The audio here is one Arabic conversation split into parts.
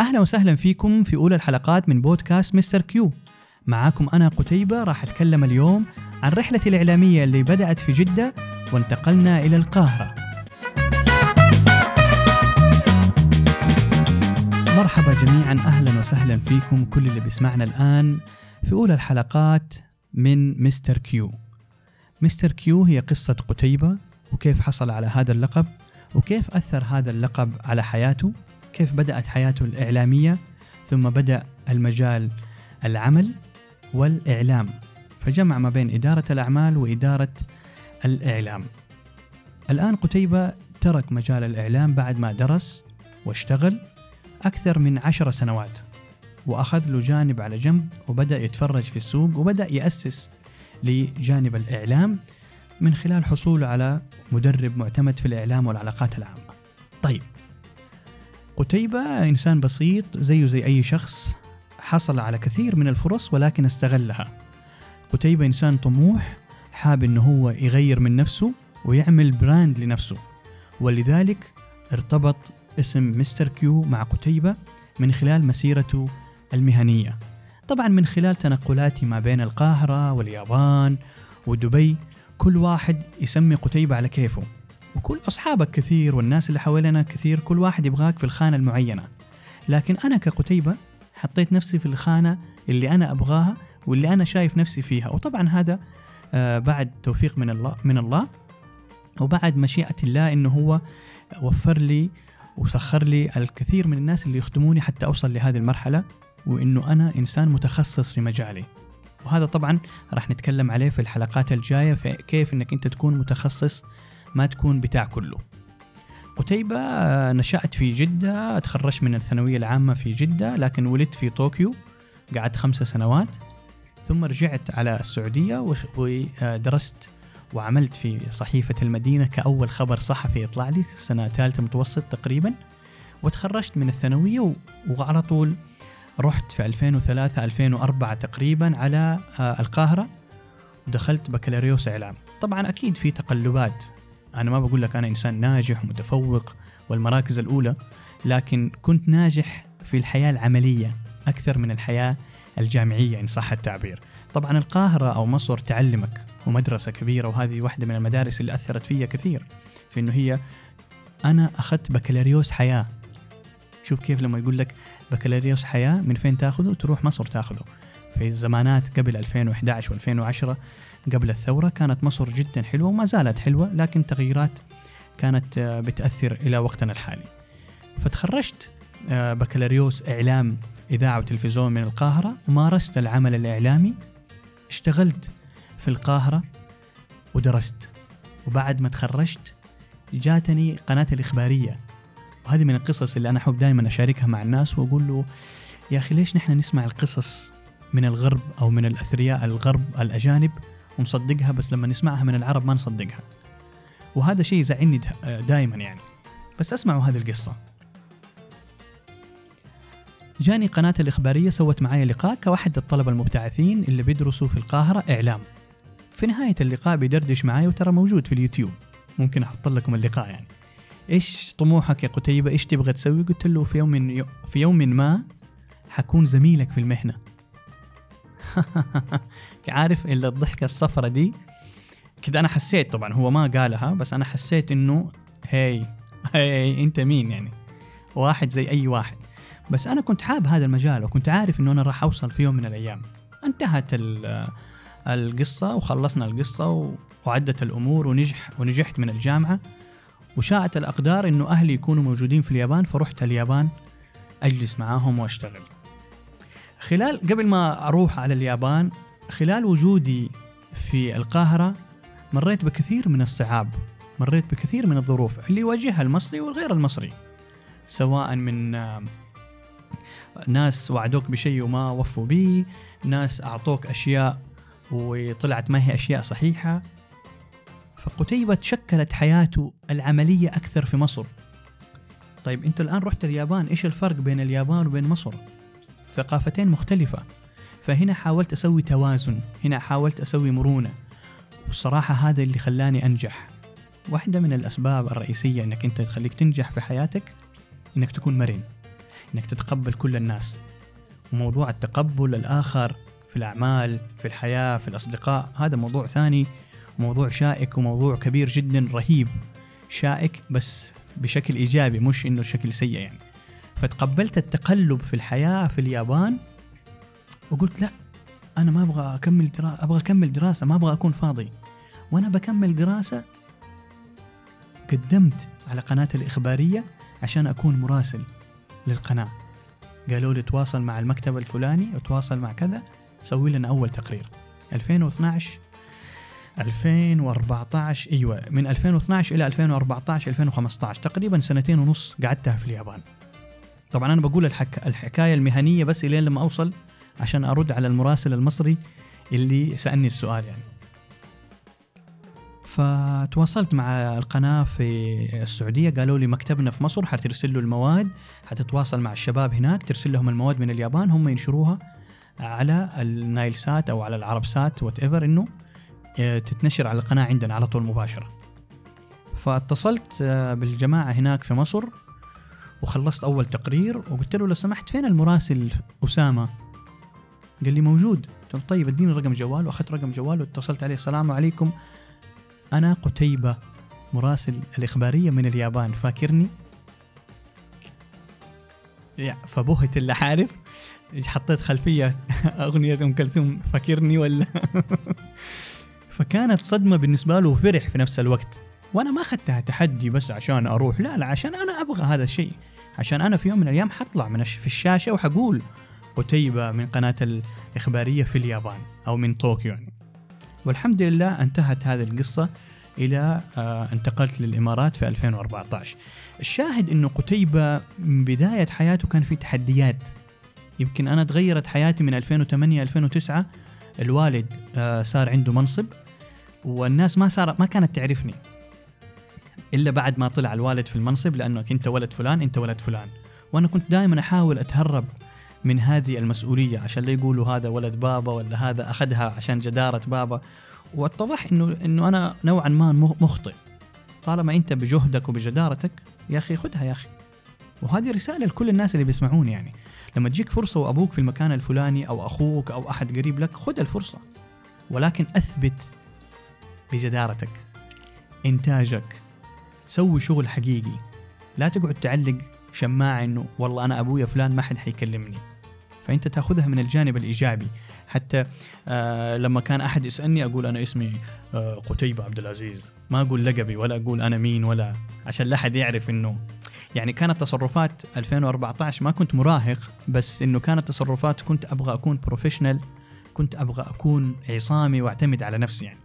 أهلا وسهلا فيكم في أولى الحلقات من بودكاست Mister Q. معاكم أنا قتيبة راح أتكلم اليوم عن رحلتي الإعلامية اللي بدأت في جدة وانتقلنا إلى القاهرة. مرحبا جميعا أهلا وسهلا فيكم كل اللي بيسمعنا الآن في أولى الحلقات من Mister Q. Mister Q هي قصة قتيبة وكيف حصل على هذا اللقب وكيف أثر هذا اللقب على حياته. كيف بدأت حياته الإعلامية ثم بدأ المجال العمل والإعلام. فجمع ما بين إدارة الأعمال وإدارة الإعلام. الآن قتيبة ترك مجال الإعلام بعد ما درس واشتغل أكثر من عشر سنوات وأخذ له جانب على جنب وبدأ يتفرج في السوق وبدأ يأسس لجانب الإعلام من خلال حصوله على مدرب معتمد في الإعلام والعلاقات العامة. طيب قتيبة إنسان بسيط زيه زي أي شخص حصل على كثير من الفرص ولكن استغلها. قتيبة إنسان طموح حاب إنه هو يغير من نفسه ويعمل brand لنفسه. ولذلك ارتبط اسم Mister Q مع قتيبة من خلال مسيرته المهنية. طبعا من خلال تنقلاتي ما بين القاهرة واليابان ودبي كل واحد يسمي قتيبة على كيفه. وكل أصحابك كثير والناس اللي حوالينا كثير كل واحد يبغاك في الخانة المعينة. لكن أنا كقتيبة حطيت نفسي في الخانة اللي أنا أبغاها واللي أنا شايف نفسي فيها. وطبعا هذا آه بعد توفيق من الله من الله وبعد مشيئة الله إنه هو وفر لي وسخر لي الكثير من الناس اللي يخدموني حتى أوصل لهذه المرحلة وإنه أنا إنسان متخصص في مجالي. وهذا طبعا راح نتكلم عليه في الحلقات الجاية في كيف إنك أنت تكون متخصص ما تكون بتاع كله. قتيبة آه، نشأت في جدة تخرجت من الثانوية العامة في جدة لكن ولدت في طوكيو قعدت خمسة سنوات ثم رجعت على السعودية ودرست وعملت في صحيفة المدينة كأول خبر صحفي يطلع لي سنة ثالثة متوسط تقريبا. وتخرجت من الثانوية وعلى طول رحت في 2003 2004 تقريبا على آه، القاهرة ودخلت بكالوريوس إعلام. طبعا أكيد في تقلبات أنا ما بقول لك أنا إنسان ناجح ومتفوق والمراكز الأولى لكن كنت ناجح في الحياة العملية أكثر من الحياة الجامعية إن صح التعبير. طبعا القاهرة أو مصر تعلمك ومدرسة كبيرة وهذه واحدة من المدارس اللي أثرت فيا كثير في إنه هي أنا أخذت بكالوريوس حياة. شوف كيف لما يقول لك بكالوريوس حياة من فين تأخذه؟ تروح مصر تأخذه. في الزمانات قبل 2011 و2010 قبل الثورة كانت مصر جدا حلوة وما زالت حلوة لكن تغييرات كانت آه، بتأثر إلى وقتنا الحالي. فتخرجت آه، بكالوريوس إعلام إذاعة وتلفزيون من القاهرة ومارست العمل الإعلامي. اشتغلت في القاهرة ودرست. وبعد ما تخرجت جاتني قناة الإخبارية. وهذه من القصص اللي أنا أحب دائما أشاركها مع الناس وأقول له يا أخي ليش نحن نسمع القصص من الغرب أو من الأثرياء الغرب الأجانب ونصدقها بس لما نسمعها من العرب ما نصدقها. وهذا شيء يزعلني دائما يعني. بس أسمعوا هذه القصة. جاني قناة الإخبارية سوت معي لقاء كواحد الطلبة المبتعثين اللي بيدرسوا في القاهرة إعلام. في نهاية اللقاء بيدردش معي وترى موجود في اليوتيوب. ممكن أحط لكم اللقاء يعني. إيش طموحك يا قتيبة؟ إيش تبغى تسوي؟ قلت له في يوم في يوم ما حكون زميلك في المهنة. عارف إلا الضحكة الصفرة دي؟ كده أنا حسيت طبعا هو ما قالها بس أنا حسيت إنه هي هي أنت مين يعني؟ واحد زي أي واحد. بس أنا كنت حاب هذا المجال وكنت عارف إنه أنا راح أوصل في يوم من الأيام. انتهت القصة وخلصنا القصة وعدت الأمور ونجح ونجحت من الجامعة. وشاءت الأقدار إنه أهلي يكونوا موجودين في اليابان فرحت اليابان أجلس معاهم وأشتغل. خلال قبل ما أروح على اليابان خلال وجودي في القاهرة مريت بكثير من الصعاب مريت بكثير من الظروف اللي يواجهها المصري والغير المصري سواء من ناس وعدوك بشيء وما وفوا به ناس أعطوك أشياء وطلعت ما هي أشياء صحيحة. فقتيبة شكلت حياته العملية أكثر في مصر. طيب أنت الآن رحت اليابان إيش الفرق بين اليابان وبين مصر؟ ثقافتين مختلفة. فهنا حاولت أسوي توازن هنا حاولت أسوي مرونة والصراحة هذا اللي خلاني أنجح. واحدة من الأسباب الرئيسية أنك أنت تخليك تنجح في حياتك أنك تكون مرن إنك تتقبل كل الناس. وموضوع التقبل الآخر في الأعمال في الحياة في الأصدقاء هذا موضوع ثاني موضوع شائك وموضوع كبير جدا رهيب. شائك بس بشكل إيجابي مش إنه شكل سيء يعني. فتقبلت التقلب في الحياة في اليابان وقلت لا أنا ما أبغى أكمل دراسه أبغى أكمل دراسة ما أبغى أكون فاضي. وأنا بكمل دراسة قدمت على قناة الإخبارية عشان أكون مراسل للقناة. قالوا لي تواصل مع المكتب الفلاني وتواصل مع كذا سوي لنا أول تقرير. 2012 2014 أيوه من 2012 إلى 2014 2015 تقريبا سنتين ونص قعدتها في اليابان. طبعا أنا بقول الحك... الحكاية المهنية بس إلين لما أوصل عشان أرد على المراسل المصري اللي سألني السؤال يعني. فتواصلت مع القناة في السعودية قالوا لي مكتبنا في مصر حترسل له المواد حتتواصل مع الشباب هناك ترسل لهم المواد من اليابان هم ينشروها على النايل سات أو على العرب سات whatever إنه آه، تتنشر على القناة عندنا على طول مباشرة. فاتصلت آه، بالجماعة هناك في مصر وخلصت أول تقرير وقلت له لو سمحت فين المراسل أسامة؟ قال لي موجود. قلت له طيب اديني رقم جوال. وأخذت رقم جوال واتصلت عليه. السلام عليكم. أنا قتيبة مراسل الإخبارية من اليابان. فاكرني؟ فبهت اللي حارف حطيت خلفية أغنية أم كلثوم. فاكرني ولا؟ فكانت صدمة بالنسبة له وفرح في نفس الوقت. وأنا ما أخذتها تحدي بس عشان أروح. لا لا عشان أنا أبغى هذا الشيء. عشان أنا في يوم من الأيام حطلع من في الشاشة وحقول قتيبة من قناة الإخبارية في اليابان أو من طوكيو يعني. والحمد لله انتهت هذه القصة إلى آه انتقلت للإمارات في 2014 الشاهد أنه قتيبة من بداية حياته كان في تحديات. يمكن أنا تغيرت حياتي من 2008 2009 الوالد آه صار عنده منصب والناس ما صار ما كانت تعرفني. إلا بعد ما طلع الوالد في المنصب لأنه أنت ولد فلان أنت ولد فلان. وأنا كنت دائما أحاول أتهرب من هذه المسؤولية عشان لا يقولوا هذا ولد بابا ولا هذا أخذها عشان جدارة بابا. واتضح إنه إنه أنا نوعا ما مخطئ. طالما أنت بجهدك وبجدارتك يا أخي خذها يا أخي. وهذه رسالة لكل الناس اللي بيسمعوني يعني. لما تجيك فرصة وأبوك في المكان الفلاني أو أخوك أو أحد قريب لك خذ الفرصة. ولكن أثبت بجدارتك إنتاجك سوي شغل حقيقي. لا تقعد تعلق شماعة إنه والله أنا أبويا فلان ما حد حيكلمني. فأنت تأخذها من الجانب الإيجابي. حتى آه لما كان أحد يسألني أقول أنا اسمي آه قتيبة عبد العزيز. ما أقول لقبي ولا أقول أنا مين ولا عشان لا احد يعرف إنه يعني كانت تصرفات 2014 ما كنت مراهق بس إنه كانت تصرفات كنت أبغى أكون بروفيشنال كنت أبغى أكون عصامي وأعتمد على نفسي يعني.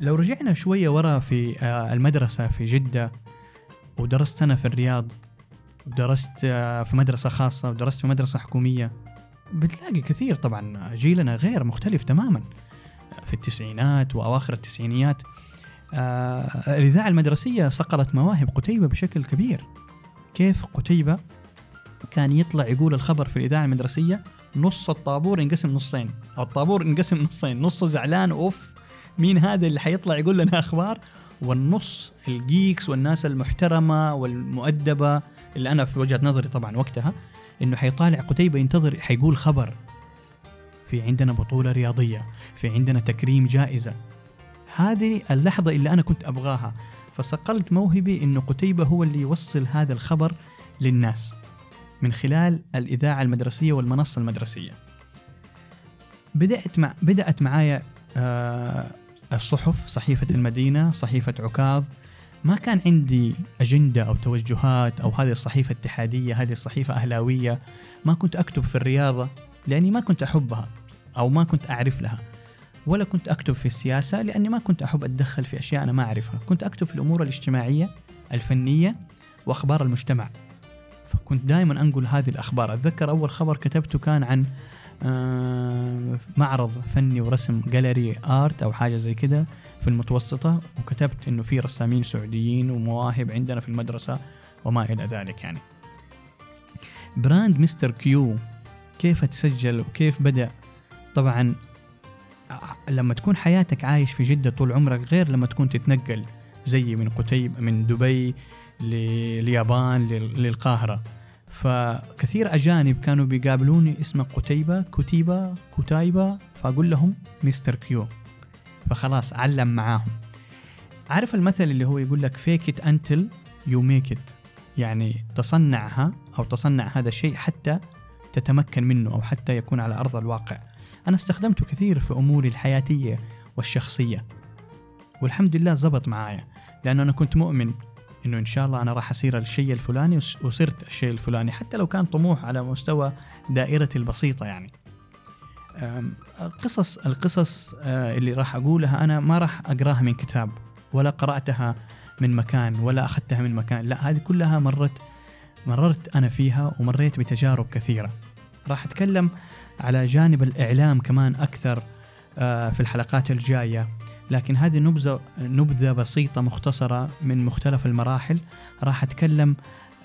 لو رجعنا شوية ورا في آه، المدرسة في جدة ودرست أنا في الرياض ودرست آه، في مدرسة خاصة ودرست في مدرسة حكومية بتلاقي كثير طبعا جيلنا غير مختلف تماما. في التسعينات وأواخر التسعينيات آه الإذاعة المدرسية صقلت مواهب قتيبة بشكل كبير. كيف قتيبة كان يطلع يقول الخبر في الإذاعة المدرسية؟ نص الطابور ينقسم نصين الطابور ينقسم نصين نصه زعلان أوف. مين هذا اللي حيطلع يقول لنا أخبار؟ والنص الجيكس والناس المحترمة والمؤدبة اللي أنا في وجهة نظري طبعا وقتها إنه حيطالع قتيبة ينتظر حيقول خبر. في عندنا بطولة رياضية في عندنا تكريم جائزة. هذه اللحظة اللي أنا كنت أبغاها. فصقلت موهبي أنه قتيبة هو اللي يوصل هذا الخبر للناس من خلال الإذاعة المدرسية والمنصة المدرسية. بدأت مع بدأت معايا آه الصحف صحيفة المدينة صحيفة عكاظ. ما كان عندي أجندة أو توجهات أو هذه الصحيفة اتحادية هذه الصحيفة أهلاوية ما كنت أكتب في الرياضة لأني ما كنت أحبها أو ما كنت أعرف لها. ولا كنت أكتب في السياسة لأني ما كنت أحب أتدخل في أشياء أنا ما أعرفها. كنت أكتب في الأمور الاجتماعية الفنية وأخبار المجتمع. فكنت دائما أنقل هذه الأخبار. أتذكر أول خبر كتبته كان عن معرض فني ورسم gallery art أو حاجة زي كده في المتوسطة وكتبت إنه في رسامين سعوديين ومواهب عندنا في المدرسة وما إلى ذلك يعني. brand Mister Q كيف تسجل وكيف بدأ؟ طبعا لما تكون حياتك عايش في جدة طول عمرك غير لما تكون تتنقل زي من قتيب من دبي لليابان للقاهرة. فكثير أجانب كانوا بيقابلوني اسمه قتيبة كتيبة كتايبة فأقول لهم مستر كيو. فخلاص علم معاهم. عارف المثل اللي هو يقول لك fake it until you make it يعني تصنعها أو تصنع هذا الشيء حتى تتمكن منه أو حتى يكون على أرض الواقع. أنا استخدمته كثير في أموري الحياتية والشخصية. والحمد لله زبط معايا لأنه أنا كنت مؤمن. إنه إن شاء الله أنا راح أصير الشيء الفلاني وصرت الشيء الفلاني حتى لو كان طموح على مستوى دائرتي البسيطة يعني. قصص القصص آه، اللي راح أقولها أنا ما راح أقراها من كتاب ولا قرأتها من مكان ولا أخذتها من مكان لا هذه كلها مرت مررت أنا فيها ومريت بتجارب كثيرة. راح أتكلم على جانب الإعلام كمان أكثر آه، في الحلقات الجاية. لكن هذه نبذة نبذة بسيطة مختصرة من مختلف المراحل راح أتكلم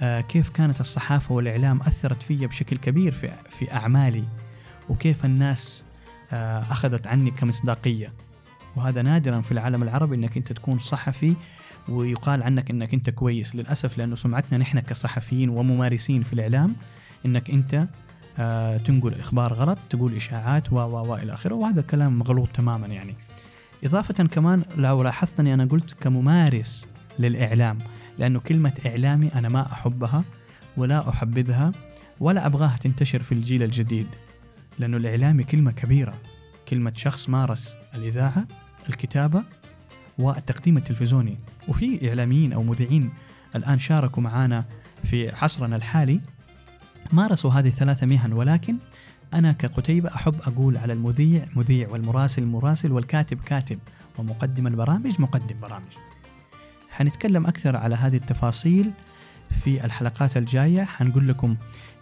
آه، كيف كانت الصحافة والإعلام أثرت في بشكل كبير في, في أعمالي وكيف الناس آه، أخذت عني كمصداقية. وهذا نادرا في العالم العربي أنك أنت تكون صحفي ويقال عنك أنك أنت كويس. للأسف لأنه سمعتنا نحن كصحفيين وممارسين في الإعلام أنك أنت آه، تنقل إخبار غلط تقول إشاعات و و إلى آخره وهذا كلام مغلوط تماما يعني. إضافة كمان لو لاحظتني أنا قلت كممارس للإعلام لأنه كلمة إعلامي أنا ما أحبها ولا أحبذها ولا أبغاها تنتشر في الجيل الجديد لأنه الإعلامي كلمة كبيرة كلمة شخص مارس الإذاعة الكتابة والتقديم التلفزيوني. وفي إعلاميين أو مذيعين الآن شاركوا معنا في عصرنا الحالي مارسوا هذه الثلاثة مهن ولكن أنا كقتيبة أحب أقول على المذيع مذيع والمراسل مراسل والكاتب كاتب ومقدم البرامج مقدم برامج. حنتكلم أكثر على هذه التفاصيل في الحلقات الجاية. حنقول لكم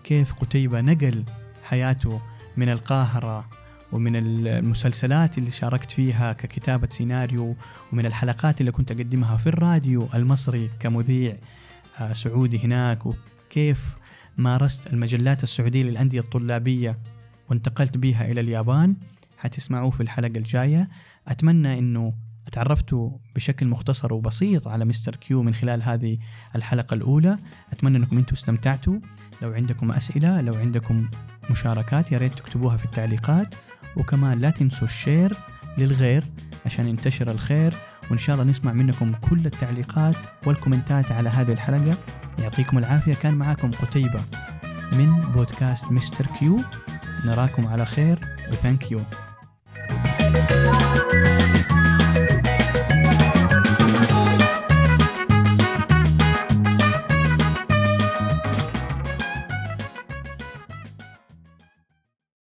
كيف قتيبة نقل حياته من القاهرة ومن المسلسلات اللي شاركت فيها ككتابة سيناريو ومن الحلقات اللي كنت أقدمها في الراديو المصري كمذيع آه، سعودي هناك. وكيف مارست المجلات السعودية للأندية الطلابية وانتقلت بيها إلى اليابان. حتسمعوه في الحلقة الجاية. أتمنى أنه تعرفتوا بشكل مختصر وبسيط على مستر كيو من خلال هذه الحلقة الأولى. أتمنى أنكم أنتم استمتعتوا. لو عندكم أسئلة لو عندكم مشاركات يا ريت تكتبوها في التعليقات. وكمان لا تنسوا ال share للغير عشان ينتشر الخير. وإن شاء الله نسمع منكم كل التعليقات والكومنتات على هذه الحلقة. يعطيكم العافية. كان معاكم قتيبة من بودكاست Mister Q. نراكم على خير. و thank you